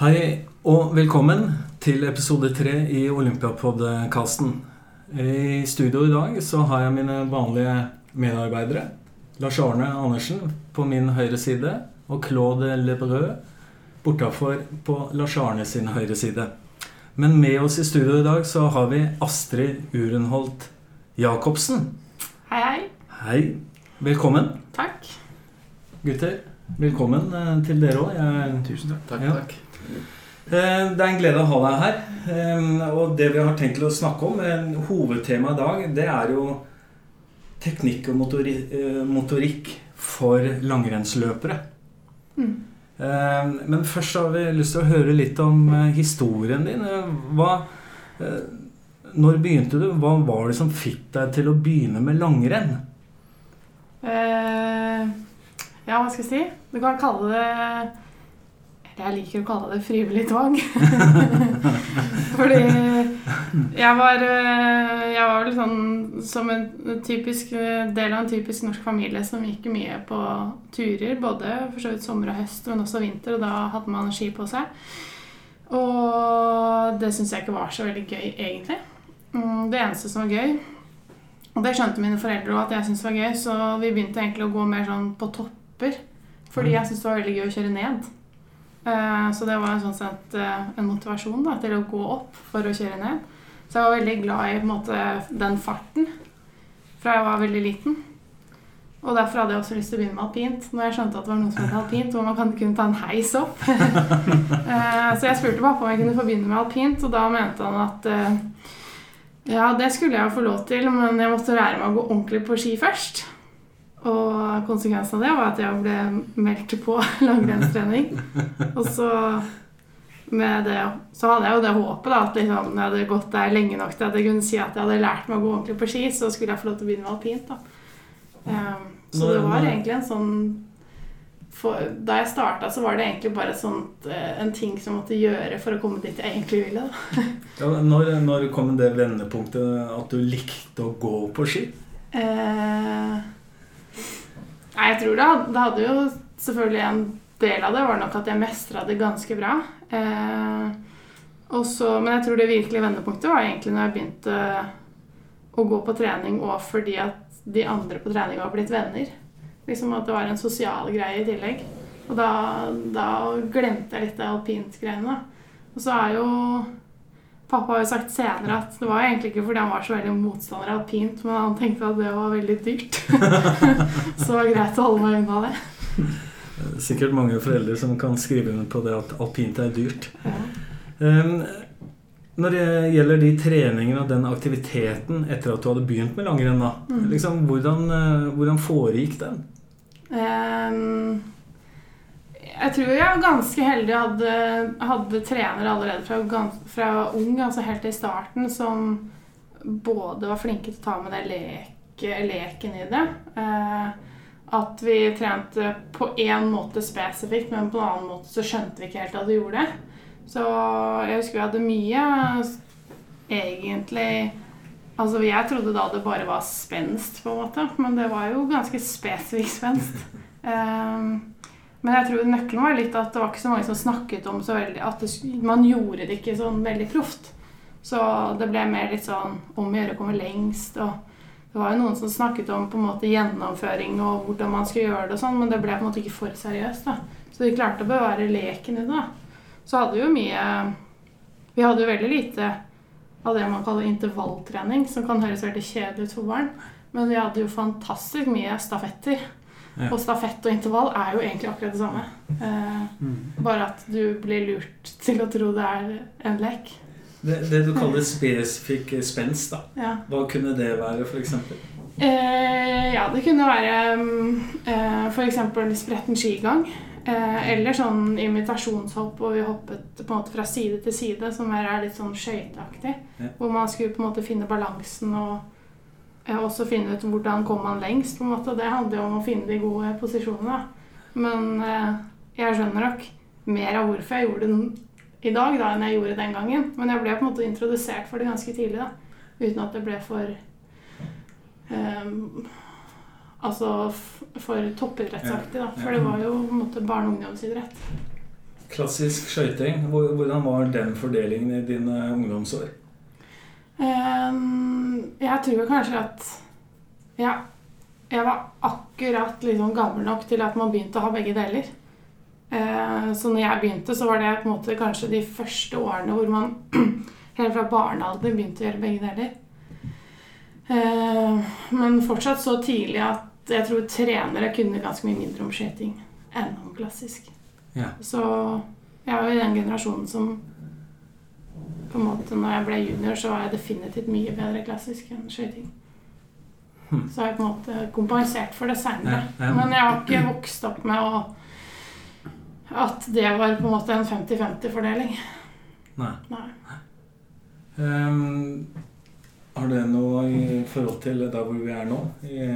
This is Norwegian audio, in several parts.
Hei og velkommen til episode tre i Olympiapodkasten. I studio i dag så har jeg mine vanlige medarbeidere. Lars Arne Andersen på min høyre side og Claude Lebrød bortafor på Lars Arne sin høyre side. Men med oss i studio i dag så har vi Astrid Urenholt Jacobsen. Hei, hei. Hei. Velkommen. Takk. Gutter, velkommen eh, til dere òg. Tusen takk. Takk, Ja. takk. Eh, Det er en glede å ha deg her. Eh, Og det vi har tenkt til å snakke om, hovedtemaet i dag, det er jo teknikk og motori eh, motorikk for langrennsløpere. Mm. Men først har vi lyst til å høre litt om historien din. Hva, når begynte du? Hva var det som fikk deg til å begynne med langrenn? Eh, ja, hva skal jeg si? Du kan kalle det jeg liker å kalle det frivillig tvang. Fordi jeg var, eh, jeg var vel sånn som en typisk eh, del av en typisk norsk familie som gikk mye på turer. Både for så vidt sommer og høst, men også vinter, og da hadde man ski på seg. Og det syns jeg ikke var så veldig gøy, egentlig. Mm, Det eneste som var gøy Og det skjønte mine foreldre òg at jeg syntes var gøy, så vi begynte egentlig å gå mer sånn på topper. Fordi jeg syntes det var veldig gøy å kjøre ned. Eh, Så det var sånn sett eh, en motivasjon da, til å gå opp for å kjøre ned. Så jeg var veldig glad i måte, den farten fra jeg var veldig liten. Og derfor hadde jeg også lyst til å begynne med alpint. Når jeg skjønte at det var noe som het alpint, hvor man kan kunne ta en heis opp. Eh, Så jeg spurte pappa om jeg kunne få begynne med alpint, og da mente han at ja, det skulle jeg jo få lov til, men jeg måtte lære meg å gå ordentlig på ski først. Og konsekvensen av det var at jeg ble meldt på langrennstrening. Og så med det, så hadde jeg jo det håpet da, at liksom, jeg hadde gått der lenge nok til at jeg kunne si at jeg hadde lært meg å gå ordentlig på ski, så skulle jeg få lov til å begynne med alpint. da. Um, så det var egentlig en sånn for, Da jeg starta, så var det egentlig bare sånt, eh, en ting som jeg måtte gjøre for å komme dit jeg egentlig ville. da. Ja, når, når kom det vendepunktet at du likte å gå på ski? Eh, nei, jeg tror det, det hadde jo selvfølgelig en del av det var nok at jeg mestra det ganske bra. Eh, også, men jeg tror det virkelige vendepunktet var egentlig når jeg begynte å gå på trening, og fordi at de andre på trening var blitt venner. Liksom At det var en sosial greie i tillegg. Og da, da glemte jeg litt det alpint-greiene. Og så er jo Pappa har jo sagt senere at det var egentlig ikke fordi han var så veldig motstander av alpint, men han tenkte at det var veldig dyrt. så det var greit å holde meg unna det. Sikkert mange foreldre som kan skrive under på det at alpint er dyrt. Ja. Um, når det gjelder de treningene og den aktiviteten etter at du hadde begynt med langrenn, da, Mm. liksom, hvordan, eh, hvordan foregikk den? Ehm, jeg tror jeg var ganske heldig. Hadde, hadde trenere allerede fra, fra ung, altså helt i starten, som både var flinke til å ta med det leke, leken i det. Eh, at vi trente på én måte spesifikt, men på en annen måte så skjønte vi ikke helt at vi gjorde det. Så jeg husker vi hadde mye egentlig Altså, Jeg trodde da det bare var spenst, på en måte, men det var jo ganske spesifikk spenst. Ehm, men jeg tror nøkkelen var litt at det var ikke så mange som snakket om så veldig At det, man gjorde det ikke sånn veldig proft. Så det ble mer litt sånn om å gjøre å komme lengst. og det var jo noen som snakket om på en måte gjennomføring og hvordan man skulle gjøre det, og sånn, men det ble på en måte ikke for seriøst. da. Så de klarte å bevare leken i det. da. Så hadde vi jo mye Vi hadde jo veldig lite av det man kaller intervalltrening, som kan høres veldig kjedelig ut for barn. Men vi hadde jo fantastisk mye stafetter. Ja. Og stafett og intervall er jo egentlig akkurat det samme. Eh, bare at du blir lurt til å tro det er en lek. Det, det du kaller spesifikk spenst, da. Ja. Hva kunne det være, f.eks.? Eh, ja, det kunne være um, eh, f.eks. spretten skigang. Eh, eller sånn imitasjonshopp hvor vi hoppet på en måte fra side til side, som mer er litt sånn skøyteaktig. Ja. Hvor man skulle på en måte finne balansen og eh, også finne ut hvordan kom man lengst. på en måte. Det handler jo om å finne de gode posisjonene. Men eh, jeg skjønner nok mer av hvorfor jeg gjorde den i dag da enn jeg gjorde den gangen. Men jeg ble på en måte introdusert for det ganske tidlig. da. Uten at det ble for um, altså for toppidrettsaktig, da. For det var jo på en måte barne- og ungdomsidrett. klassisk skøyting, hvordan var den fordelingen i dine ungdomsår? Um, jeg tror kanskje at ja, jeg var akkurat liksom gammel nok til at man begynte å ha begge deler. Uh, så når jeg begynte, så var det på en måte kanskje de første årene hvor man helt fra barnealder begynte å gjøre begge deler. Uh, men fortsatt så tidlig at jeg tror trenere kunne ganske mye mindre om skøyting enn om klassisk. Ja. Så jeg var i den generasjonen som på en måte når jeg ble junior, så var jeg definitivt mye bedre klassisk enn skøyting. Hmm. Så har jeg på en måte kompensert for det seinere. Ja, ja. Men jeg har ikke vokst opp med å at det var på en måte en 50-50-fordeling. Nei. Nei. Um, har det noe i forhold til der hvor vi er nå? I,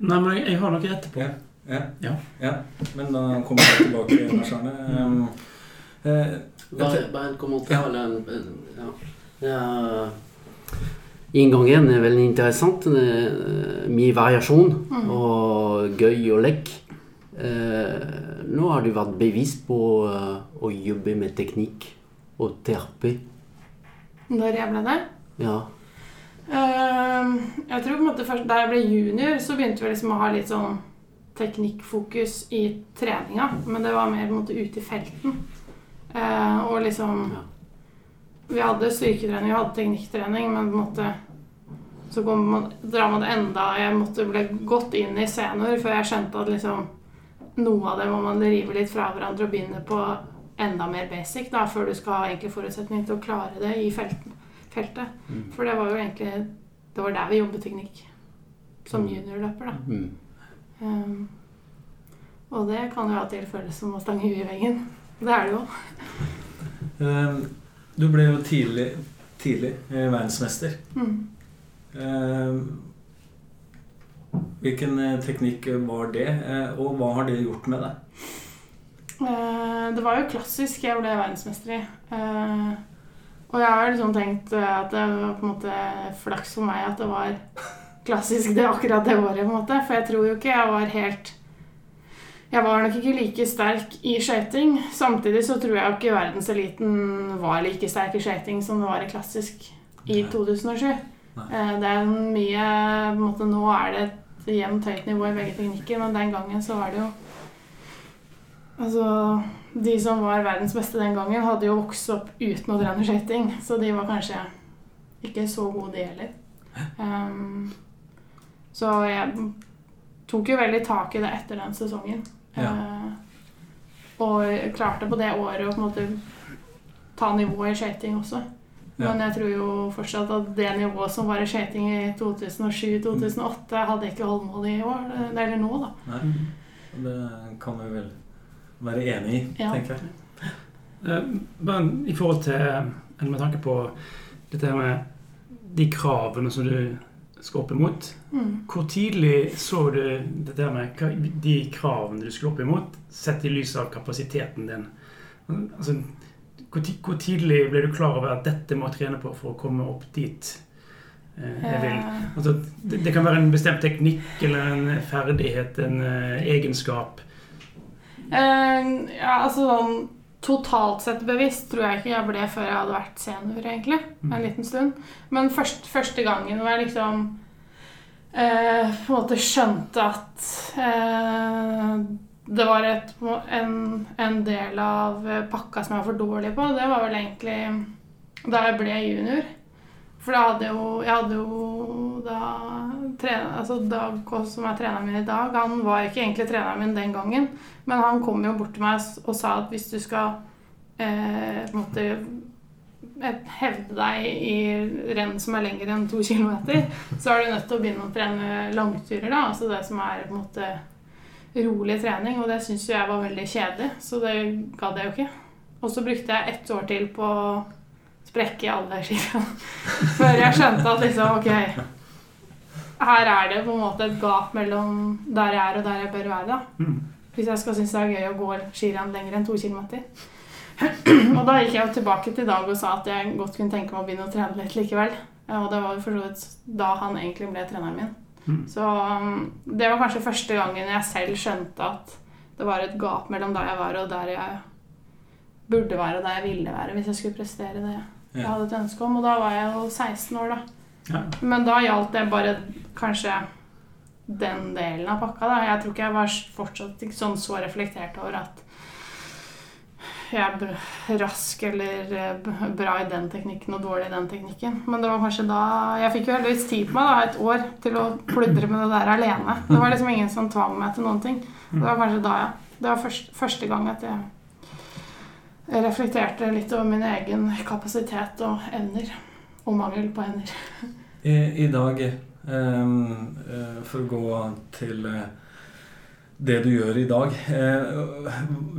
Nei, men jeg, jeg har noe etterpå. ja, ja, Ja. ja. Men da kommer jeg tilbake, Lars Arne. Um, eh, Bare, bare en kommentar. eller En, en, ja. Ja, Inngangen er veldig interessant. Det er mye variasjon Mm. og gøy og lek. Eh, nå har du vært bevisst på eh, å jobbe med teknikk og terapi. Når jeg ble det? Ja. Ehm, jeg tror på en måte først Da jeg ble junior, så begynte vi liksom å ha litt sånn teknikkfokus i treninga. Men det var mer på en måte ute i felten. Eh, og liksom Vi hadde styrketrening, vi hadde teknikktrening, men måte så kom man, drar man det enda Jeg måtte bli godt inn i senior før jeg skjønte at liksom noe av det må man rive litt fra hverandre og begynne på enda mer basic da, før du skal ha egentlig forutsetning til å klare det i felten, feltet. Mm. For det var jo egentlig Det var der vi jobbet teknikk. Som Mm. juniorløper, da. Mm. Um, og det kan jo av og til føles som å stange huet i veggen. Det er det jo. ehm, du ble jo tidlig, tidlig eh, verdensmester. Mm. Ehm, hvilken eh, teknikk var det, eh, og hva har det gjort med deg? Det var jo klassisk jeg ble verdensmester i. Og jeg har liksom tenkt at det var på en måte flaks for meg at det var klassisk det akkurat det året. på en måte. For jeg tror jo ikke jeg var helt Jeg var nok ikke like sterk i skøyting. Samtidig så tror jeg ikke verdenseliten var like sterk i skøyting som det var i klassisk i 2007. Nei. Eh, det er mye måte, Nå er det et jevnt høyt nivå i begge teknikker, men den gangen så var det jo Altså, De som var verdens beste den gangen, hadde jo vokst opp uten å trene skøyting. Så de var kanskje ikke så gode, de heller. Um, så jeg tok jo veldig tak i det etter den sesongen. Ja. Eh, og klarte på det året å på en måte ta nivået i skøyting også. Ja. Men jeg tror jo fortsatt at det nivået som var i skøyting i 2007-2008, hadde ikke holdmål i år. Eller nå, da. Nei, det kan vi vel være enig i, Ja. tenker jeg. Men i forhold til Eller med tanke på dette med de kravene som du skal opp imot. Mm. Hvor tidlig så du det der med de kravene du skulle opp imot, sett i lys av kapasiteten din? Altså, hvor, tidlig ble du klar over at dette må jeg trene på for å komme opp dit eh, jeg vil? Altså, det, det kan være en bestemt teknikk eller en ferdighet, en eh, egenskap. Uh, ja, altså sånn Totalt sett bevisst tror jeg ikke jeg ble før jeg hadde vært senior, egentlig. Mm. En liten stund. Men først, første gangen hvor jeg liksom eh, på en måte skjønte at eh, det var et, en, en del av pakka som jeg var for dårlig på, det var vel egentlig da jeg ble junior. For da hadde jo Jeg hadde jo da altså Dag som er treneren min i dag, han var ikke egentlig treneren min den gangen. Men han kom jo bort til meg og sa at hvis du skal eh, måte eh, hevde deg i renn som er lengre enn to kilometer, så er du nødt til å begynne å trene langturer. da, Altså det som er på en måte rolig trening. Og det syntes jo jeg var veldig kjedelig, så det gadd jeg jo ikke. Og så brukte jeg ett år til på å sprekke i alle skiene. Før jeg skjønte at liksom, ok Her er det på en måte et gap mellom der jeg er og der jeg bør være. da. Mm. Hvis jeg skal synes det er gøy å gå skirenn lenger enn to kilometer. og da gikk jeg jo tilbake til Dag og sa at jeg godt kunne tenke meg å begynne å trene litt likevel. Og det var jo for så vidt da han egentlig ble treneren min. Mm. Så um, det var kanskje første gangen jeg selv skjønte at det var et gap mellom der jeg var og der jeg burde være, og der jeg ville være hvis jeg skulle prestere det jeg hadde et ønske om. Og da var jeg jo 16 år, da. Men da gjaldt det bare kanskje den delen av pakka. da. Jeg tror ikke jeg var fortsatt ikke sånn så reflektert over at jeg er rask eller eh, bra i den teknikken og dårlig i den teknikken. Men det var kanskje da Jeg fikk jo heldigvis tid på meg, da, et år, til å pludre med det der alene. Det var liksom ingen som tvang meg til noen ting. Det var kanskje da, ja. Det var første, første gang at jeg reflekterte litt over min egen kapasitet og evner. Og mangel på hender. I, i dag, eh, for å gå til eh, det du gjør i dag eh,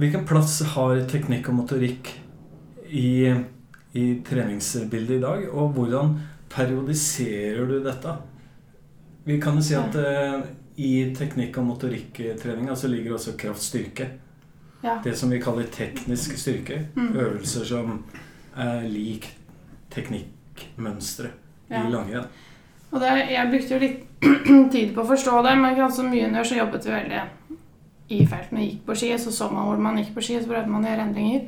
Hvilken plass har teknikk og motorikk i, i treningsbildet i dag? Og hvordan periodiserer du dette? Vi kan jo si at i teknikk- og motorikktreninga så ligger også kraftstyrke. Ja. Det som vi kaller teknisk styrke. Mm. Øvelser som er lik teknikkmønstre Ja. i langrenn. Og det, jeg brukte jo litt tid på å forstå det, men mye under så jobbet vi veldig i feltene. Gikk på ski, så så man hvor man gikk på ski, så prøvde man å gjøre endringer.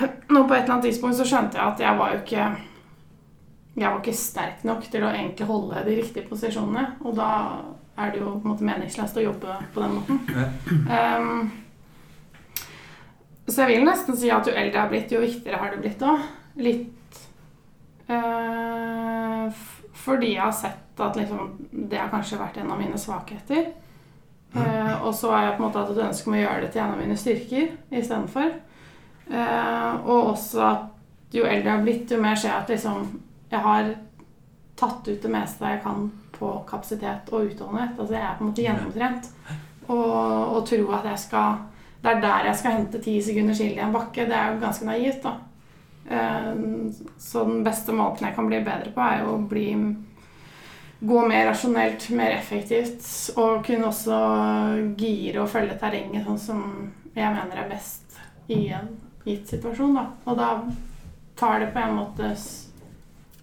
Nå på et eller annet tidspunkt så skjønte jeg at jeg var jo ikke jeg var ikke sterk nok til å egentlig holde de riktige posisjonene. Og da er det jo på en måte meningsløst å jobbe på den måten. Um, så jeg vil nesten si at jo eldre jeg har blitt, jo viktigere har det blitt òg. Litt fordi jeg har sett at liksom, det har kanskje vært en av mine svakheter. Eh, og så har jeg på en måte hatt et ønske om å gjøre det til en av mine styrker istedenfor. Uh, og også at jo eldre jeg har blitt, jo mer ser jeg at liksom, jeg har tatt ut det meste jeg kan på kapasitet og utholdenhet. Altså jeg er på en måte gjennomtrent. Og, og tro at jeg skal Det er der jeg skal hente ti sekunder skille i en bakke, det er jo ganske naivt, da. Eh, Så den beste måten jeg kan bli bedre på, er jo å bli Gå mer rasjonelt, mer effektivt. Og kunne også gire og følge terrenget sånn som jeg mener er best i en gitt situasjon. Da. Og da tar det på en måte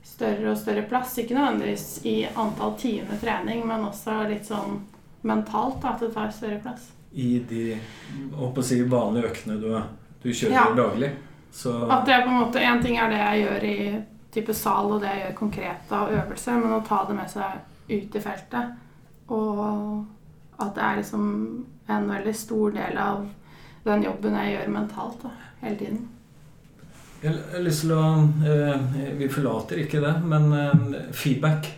større og større plass. Ikke nødvendigvis i antall timer trening, men også litt sånn mentalt da, at det tar større plass. I de å si, vanlige øktene du, du kjører Ja. daglig. Så At det er på en måte En ting er det jeg gjør i type sal, og det jeg gjør konkret av øvelser, men å ta det med seg ut i feltet. Og at det er liksom en veldig stor del av den jobben jeg gjør mentalt da, hele tiden. jeg har lyst til å eh, Vi forlater ikke det, men eh, feedback.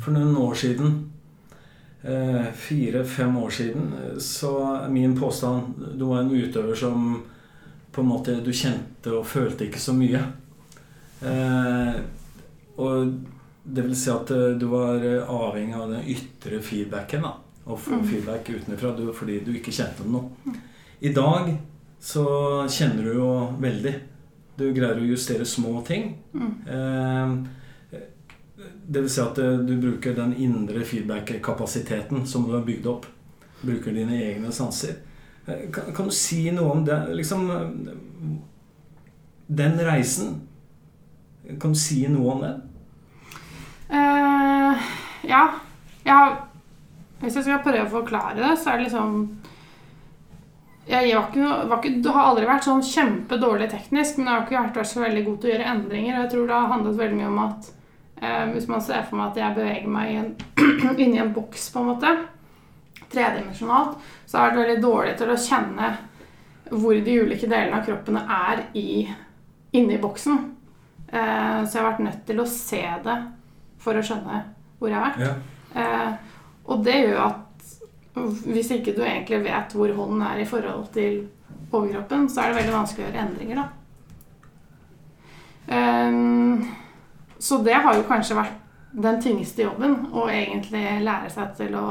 For noen år siden, eh, fire-fem år siden, eh, så min påstand Du var en utøver som på en måte du kjente og følte ikke så mye. Eh, og det vil si at eh, du var eh, avhengig av den ytre feedbacken. da Å få Mm. feedback utenfra fordi du ikke kjente noe. I dag så kjenner du jo veldig. Du greier å justere små ting. Mm. Eh, det vil si at eh, du bruker den indre feedback-kapasiteten som du har bygd opp. Bruker dine egne sanser. Eh, Kan, kan du si noe om det? Liksom eh, Den reisen. Kan du si noe om den? Uh, ja. ja. hvis jeg skal prøve å forklare det, så er det liksom jeg var ikke, var ikke, har aldri vært sånn kjempedårlig teknisk, men jeg har ikke vært, så veldig god til å gjøre endringer. Og jeg tror det har handlet veldig mye om at eh, hvis man ser for meg at jeg beveger meg inni en boks, på en måte, tredimensjonalt, så er det veldig dårlig til å kjenne hvor de ulike delene av kroppene er i, inni boksen. Eh, så jeg har vært nødt til å se det for å skjønne hvor jeg har vært. Ja. Eh, og det gjør at hvis ikke du egentlig vet hvor hånden er i forhold til overkroppen, så er det veldig vanskelig å gjøre endringer, da. Ehm, så det har jo kanskje vært den tyngste jobben, å egentlig lære seg til å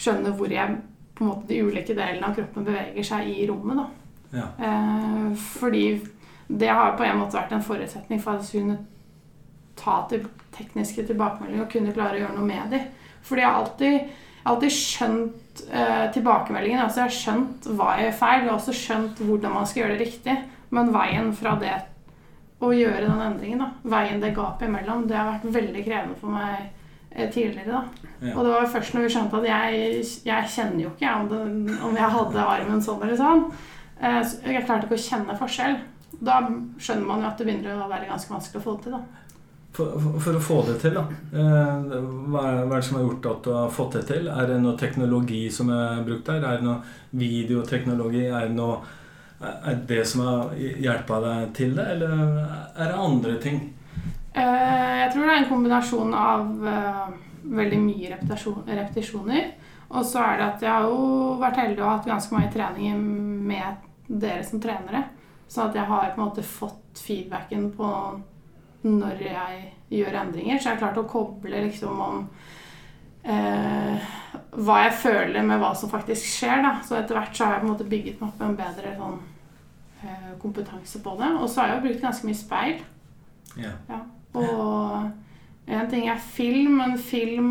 skjønne hvor jeg, på en måte, de ulike delene av kroppen beveger seg i rommet, da. Ja. Eh, fordi det har på en måte vært en forutsetning for at jeg skulle kunne ta til tekniske tilbakemeldinger og kunne klare å gjøre noe med dem. Fordi jeg har alltid, alltid skjønt eh, tilbakemeldingen. Altså jeg har skjønt hva jeg gjør feil, og også skjønt hvordan man skal gjøre det riktig. Men veien fra det å gjøre den endringen, da, veien det gapet imellom, det har vært veldig krevende for meg tidligere. da. Ja. Og det var først når vi skjønte at jeg, jeg kjenner jo ikke om, det, om jeg hadde armen sånn eller sånn. Eh, så jeg klarte ikke å kjenne forskjell. Da skjønner man jo at det begynner å være ganske vanskelig å få det til. da. For, for, for å få det til, da. Eh, hva, er, hva er det som har gjort at du har fått det til? Er det noe teknologi som er brukt der? Er det noe videoteknologi? Er det noe er det som har hjulpet deg til det, eller er det andre ting? Eh, jeg tror det er en kombinasjon av eh, veldig mye repetisjoner. Og så er det at jeg har jo vært heldig og hatt ganske mange treninger med dere som trenere. Så at jeg har på en måte fått feedbacken på når jeg gjør endringer. Så jeg har klart å koble liksom om eh, hva jeg føler med hva som faktisk skjer. Da. Så etter hvert så har jeg på en måte bygget meg opp en bedre sånn, eh, kompetanse på det. Og så har jeg jo brukt ganske mye speil. Ja. Ja. Og en ting er film, men film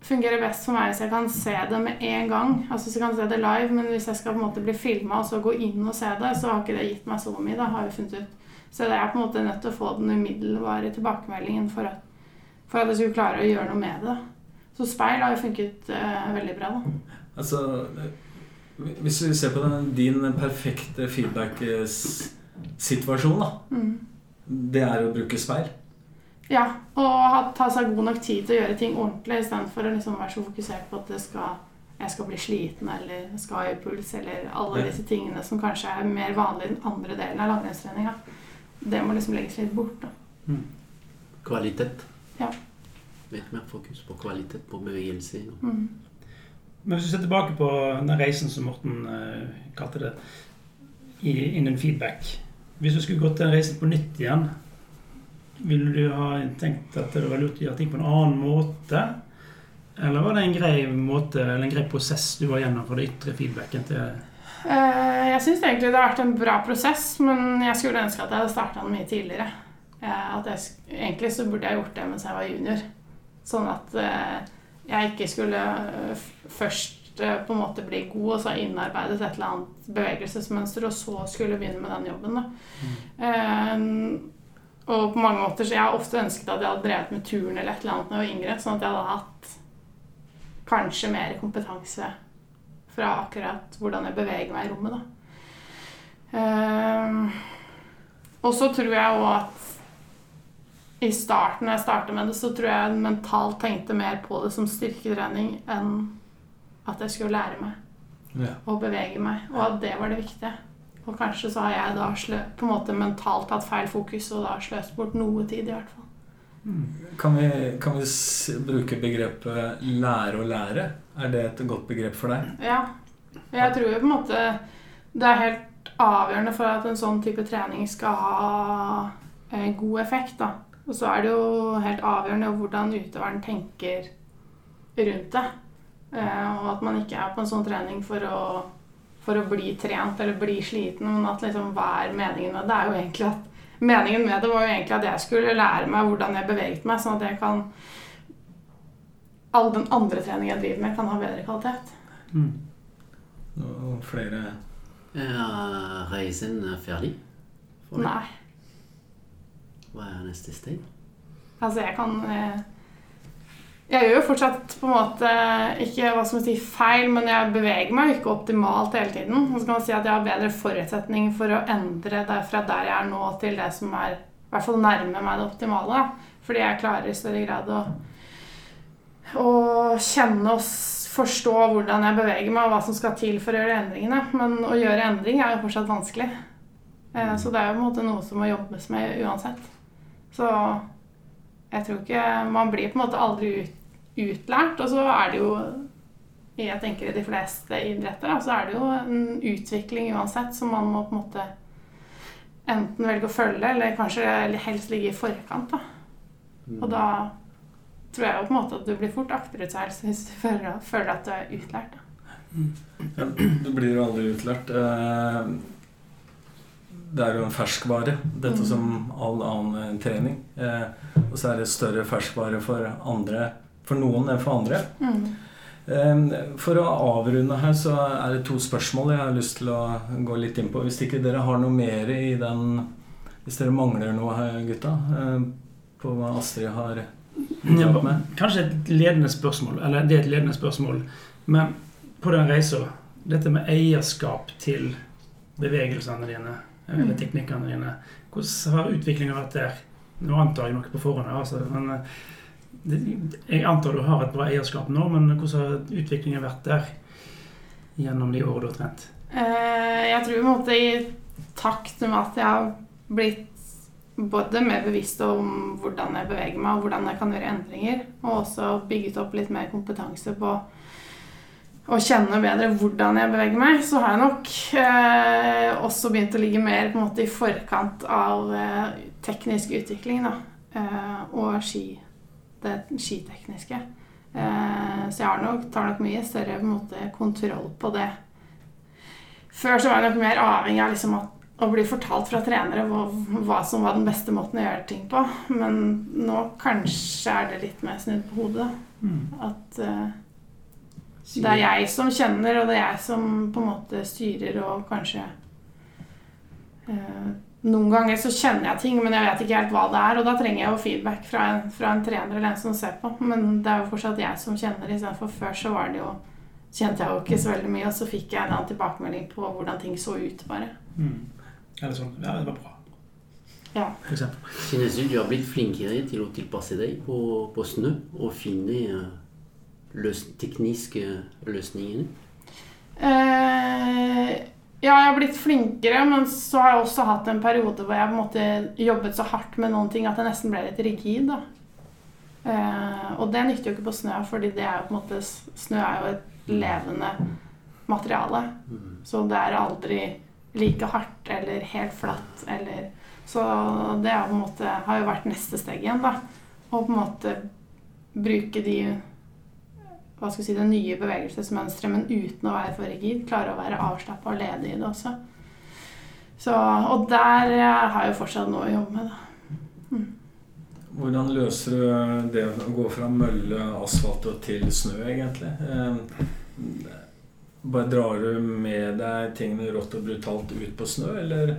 fungerer best for meg hvis jeg kan se det med en gang. Altså hvis jeg kan se det live, Men hvis jeg skal på en måte bli filma og så gå inn og se det, så har ikke det gitt meg så mye. da, har jeg funnet ut. Så jeg er på en måte nødt til å få den umiddelbare tilbakemeldingen for at, for at jeg skulle klare å gjøre noe med det. Så speil har jo funket eh, veldig bra. da. Altså, Hvis vi ser på den, din perfekte feedback-situasjon, da. Mm. Det er å bruke speil. Ja, og ta seg god nok tid til å gjøre ting ordentlig istedenfor å liksom være så fokusert på at skal, jeg skal bli sliten eller skal ha høy puls eller alle Ja. disse tingene som kanskje er mer vanlig i den andre delen av langrennstreninga. Det må liksom legges litt bort. da. Kvalitet. Ja. Litt mer fokus på kvalitet på bevegelse. Mm. Men hvis du ser tilbake på den reisen som Morten uh, kalte det, innen feedback Hvis du skulle gått den reisen på nytt igjen, ville du ha tenkt at det var lurt å gjøre ting på en annen måte? Eller var det en grei måte, eller en grei prosess du var gjennom for det ytre feedbacken til Eh, jeg syns egentlig det har vært en bra prosess, men jeg skulle ønske at jeg hadde starta den mye tidligere. Eh, jeg, egentlig så burde jeg gjort det mens jeg var junior. Sånn at eh, jeg ikke skulle først på en måte bli god og så innarbeidet et eller annet bevegelsesmønster, og så skulle begynne med den jobben. Da. Eh, og på mange måter så Jeg har ofte ønsket at jeg hadde drevet med turn eller et eller annet da jeg var yngre, sånn at jeg hadde hatt kanskje mer kompetanse fra akkurat hvordan jeg beveger meg i rommet. Da. Ehm, og så tror jeg òg at i starten, når jeg startet med det, så tror jeg mentalt tenkte mer på det som styrketrening enn at jeg skulle lære meg Ja. å bevege meg, og at det var det viktige. Og kanskje så har jeg da på en måte mentalt hatt feil fokus og da sløst bort noe tid, i hvert fall. Kan vi, kan vi bruke begrepet 'lære å lære'? Er det et godt begrep for deg? Ja. Jeg tror jo på en måte det er helt avgjørende for at en sånn type trening skal ha eh, god effekt. da. Og så er det jo helt avgjørende hvordan utøveren tenker rundt det. Eh, og at man ikke er på en sånn trening for å, for å bli trent eller bli sliten, men at liksom hva er meningen med det? Er jo egentlig at Meningen med det var jo egentlig at jeg skulle lære meg hvordan jeg beveget meg, sånn at jeg kan All den andre treningen jeg driver med, kan ha bedre kvalitet. Mm. Og flere Er reisen ferdig? for? Nei. Hva er neste steg? Altså, jeg kan eh, Jeg gjør jo fortsatt på en måte ikke hva skal man si, feil, men jeg beveger meg ikke optimalt hele tiden. Så kan man si at jeg har bedre forutsetning for å endre det fra der jeg er nå, til det som er i hvert fall nærme meg det optimale. Fordi jeg klarer i større grad å, å kjenne og forstå hvordan jeg beveger meg, og hva som skal til for å gjøre endringene. Men å gjøre endring er jo fortsatt vanskelig. Eh, Så det er jo på en måte noe som må jobbes med uansett. Så jeg tror ikke Man blir på en måte aldri ut, utlært. Og så er det jo Jeg tenker i de fleste idretter så er det jo en utvikling uansett som man må på en måte enten velge å følge, eller kanskje helst ligge i forkant. da. Mm. Og da tror jeg jo på en måte at du blir fort akterutseilt hvis du føler, føler at du er utlært. da. ja, Du blir jo aldri utlært. Eh, Det er jo en ferskvare, dette Mm. som all annen eh, trening. Eh, Og så er det større ferskvare for andre for noen enn for andre. Mm. Eh, For å avrunde her så er det to spørsmål jeg har lyst til å gå litt inn på. Hvis ikke dere har noe mer i den Hvis dere mangler noe her, gutta, eh, på hva Astrid har jobbet med. Kanskje et ledende spørsmål, eller det er et ledende spørsmål, men på den reisa Dette med eierskap til bevegelsene dine, eller teknikkene dine. Hvordan har utviklingen vært der? Nå antar jeg noe på forhånd, altså, men eh, jeg antar du har et bra eierskap nå, men hvordan har utviklingen vært der gjennom de årene du har trent? Eh, jeg tror på en måte i takt med at jeg har blitt både mer bevisst om hvordan jeg beveger meg, og hvordan jeg kan gjøre endringer, og også bygget opp litt mer kompetanse på å kjenne bedre hvordan jeg beveger meg, så har jeg nok eh, også begynt å ligge mer på en måte i forkant av eh, teknisk utvikling da, eh, og ski, det skitekniske. Eh, så jeg har nok, tar nok mye større måte, kontroll på det. Før så var jeg nok mer avhengig av liksom at å bli fortalt fra trenere hva, hva, som var den beste måten å gjøre ting på. Men nå kanskje er det litt mer snudd på hodet. Mm. At uh, det er jeg som kjenner, og det er jeg som på en måte styrer og kanskje uh, Noen ganger så kjenner jeg ting, men jeg vet ikke helt hva det er. Og da trenger jeg jo feedback fra en, fra en trener eller en som ser på. Men det er jo fortsatt jeg som kjenner, istedenfor før så var det jo kjente jeg jo ikke så veldig mye, og så fikk jeg en annen tilbakemelding på hvordan ting så ut, bare. Mm. Eller sånn Ja, det var bra. Ja. For eksempel. Synes du du har blitt flinkere til å tilpasse deg på, på snø og finne eh, løs, tekniske løsninger? Eh, ja, jeg har blitt flinkere, men så har jeg også hatt en periode hvor jeg på en måte jobbet så hardt med noen ting at jeg nesten ble litt rigid. da. Eh, og det nytter jo ikke på snø, fordi det er jo på en måte, snø er jo et levende materiale. Mm. Så det er aldri like hardt eller helt flatt eller Så det måte, har jo vært neste steg igjen, da. Å på en måte bruke de hva skal si, det nye bevegelsesmønsteret, men uten å være for rigid. Klare å være avslappa og ledig i det også. Så, og der har jeg jo fortsatt noe å jobbe med, da. Hvordan løser du det å gå fra mølle, asfalt og til snø, egentlig? Eh, bare drar du med deg tingene rått og brutalt ut på snø, eller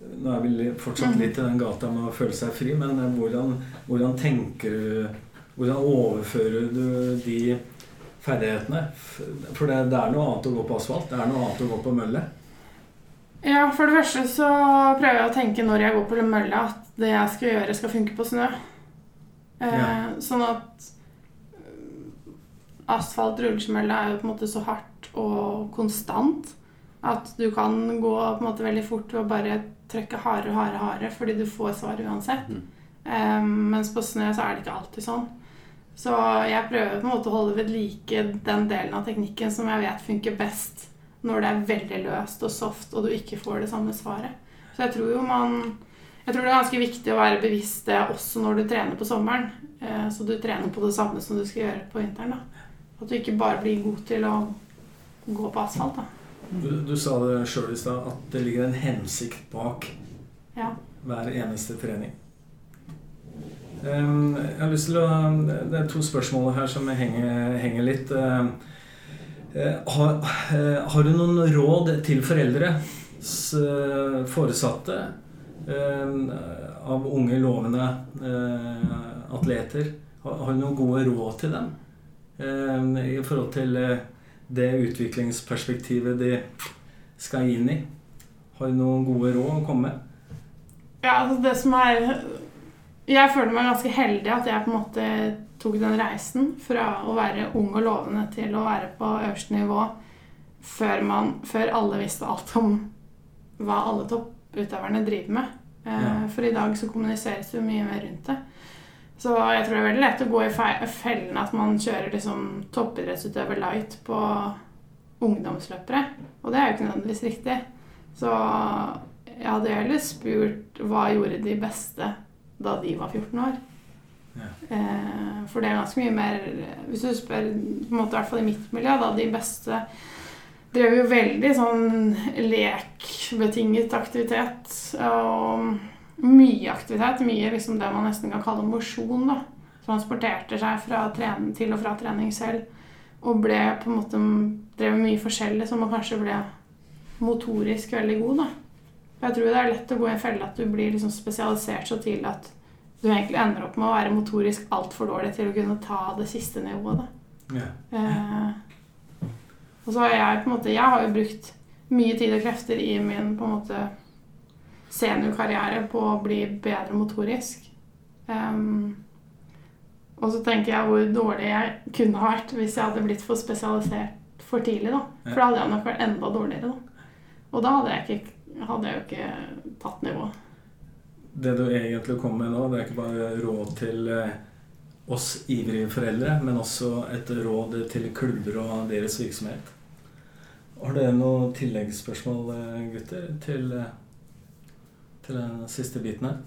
Nå er vi fortsatt litt i den gata med å føle seg fri, men eh, hvordan, hvordan tenker du Hvordan overfører du de ferdighetene? For det, det er noe annet å gå på asfalt, det er noe annet å gå på mølle. Ja, for det første så prøver jeg å tenke når jeg går på mølla, at det jeg skal gjøre, skal funke på snø. Eh, Ja. Sånn at eh, asfalt rullesmølle er jo på en måte så hardt og konstant at du kan gå på en måte veldig fort å bare trykke hardere og hardere, hardere fordi du får svar uansett. Mm. Eh, mens på snø så er det ikke alltid sånn. Så jeg prøver på en måte å holde ved like den delen av teknikken som jeg vet funker best når det er veldig løst og soft, og du ikke får det samme svaret. Så jeg tror jo man Jeg tror det er ganske viktig å være bevisst det også når du trener på sommeren. Eh, så du trener på det samme som du skal gjøre på vinteren. da. At du ikke bare blir god til å gå på asfalt. da. Du, du sa det sjøl i stad, at det ligger en hensikt bak Ja. hver eneste trening. Um, jeg har lyst til å Det er to spørsmål her som henger, henger litt. Um, eh, har, eh, har du noen råd til foreldre, foresatte, um, av unge, lovende eh, atleter? Har, du noen gode råd til dem i forhold til det utviklingsperspektivet de skal inn i? Har du noen gode råd å komme med? Ja, altså det som er Jeg føler meg ganske heldig at jeg på en måte tok den reisen fra å være ung og lovende til å være på øverste nivå før, man, før alle visste alt om hva alle topputøverne driver med. Eh, Ja. For i dag så kommuniseres det jo mye mer rundt det. Så jeg tror det er veldig lett å gå i fe- fellen at man kjører liksom toppidrettsutøver light på ungdomsløpere. Og det er jo ikke nødvendigvis riktig. Så jeg hadde heller spurt hva gjorde de beste da de var 14 år. Ja. Eh, for det er ganske mye mer Hvis du spør, på en måte, i hvert fall i mitt miljø, da de beste drev jo veldig sånn lekbetinget aktivitet. Og mye aktivitet. Mye liksom det man nesten kan kalle mosjon. da. Transporterte seg fra trening, til og fra trening selv. Og ble på en måte drev mye forskjellig, så man kanskje ble motorisk veldig god. da. Jeg tror det er lett å gå i en felle at du blir liksom spesialisert så tidlig at du egentlig ender opp med å være motorisk altfor dårlig til å kunne ta det siste nivået. da. Ja. Eh, og så har jeg på en måte Jeg har jo brukt mye tid og krefter i min på en måte seniorkarriere på å bli bedre motorisk. Um, og så tenker jeg hvor dårlig jeg kunne ha vært hvis jeg hadde blitt for spesialisert for tidlig. da. For da hadde jeg nok vært enda dårligere. da. Og da hadde jeg, ikke, hadde jeg jo ikke tatt nivået. Det du egentlig kommer med nå, det er ikke bare råd til eh, oss ivrige foreldre, men også et råd til klubber og deres virksomhet. Har dere noen tilleggsspørsmål, eh, gutter, til, eh, til den siste biten her?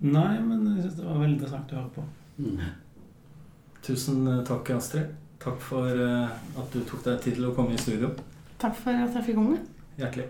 Nei, men jeg syns det var veldig interessant å høre på. Mm. Tusen takk, Astrid. Takk for at du tok deg tid til å komme i studio. Takk for at jeg fikk komme. Hjertelig.